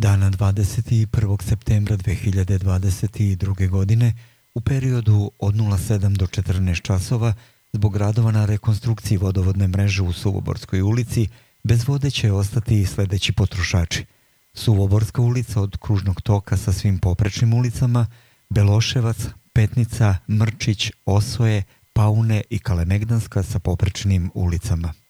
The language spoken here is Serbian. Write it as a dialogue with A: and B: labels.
A: Dana 21. septembra 2022. godine u periodu od 07 do 14 časova zbog radova na rekonstrukciji vodovodne mreže u Suvoborskoj ulici bez vode će ostati sledeći potrošači. Suvoborska ulica od kružnog toka sa svim poprečnim ulicama, Beloševac, Petnica, Mrčić, Osoje, Paune i Kalemegdanska sa poprečnim ulicama.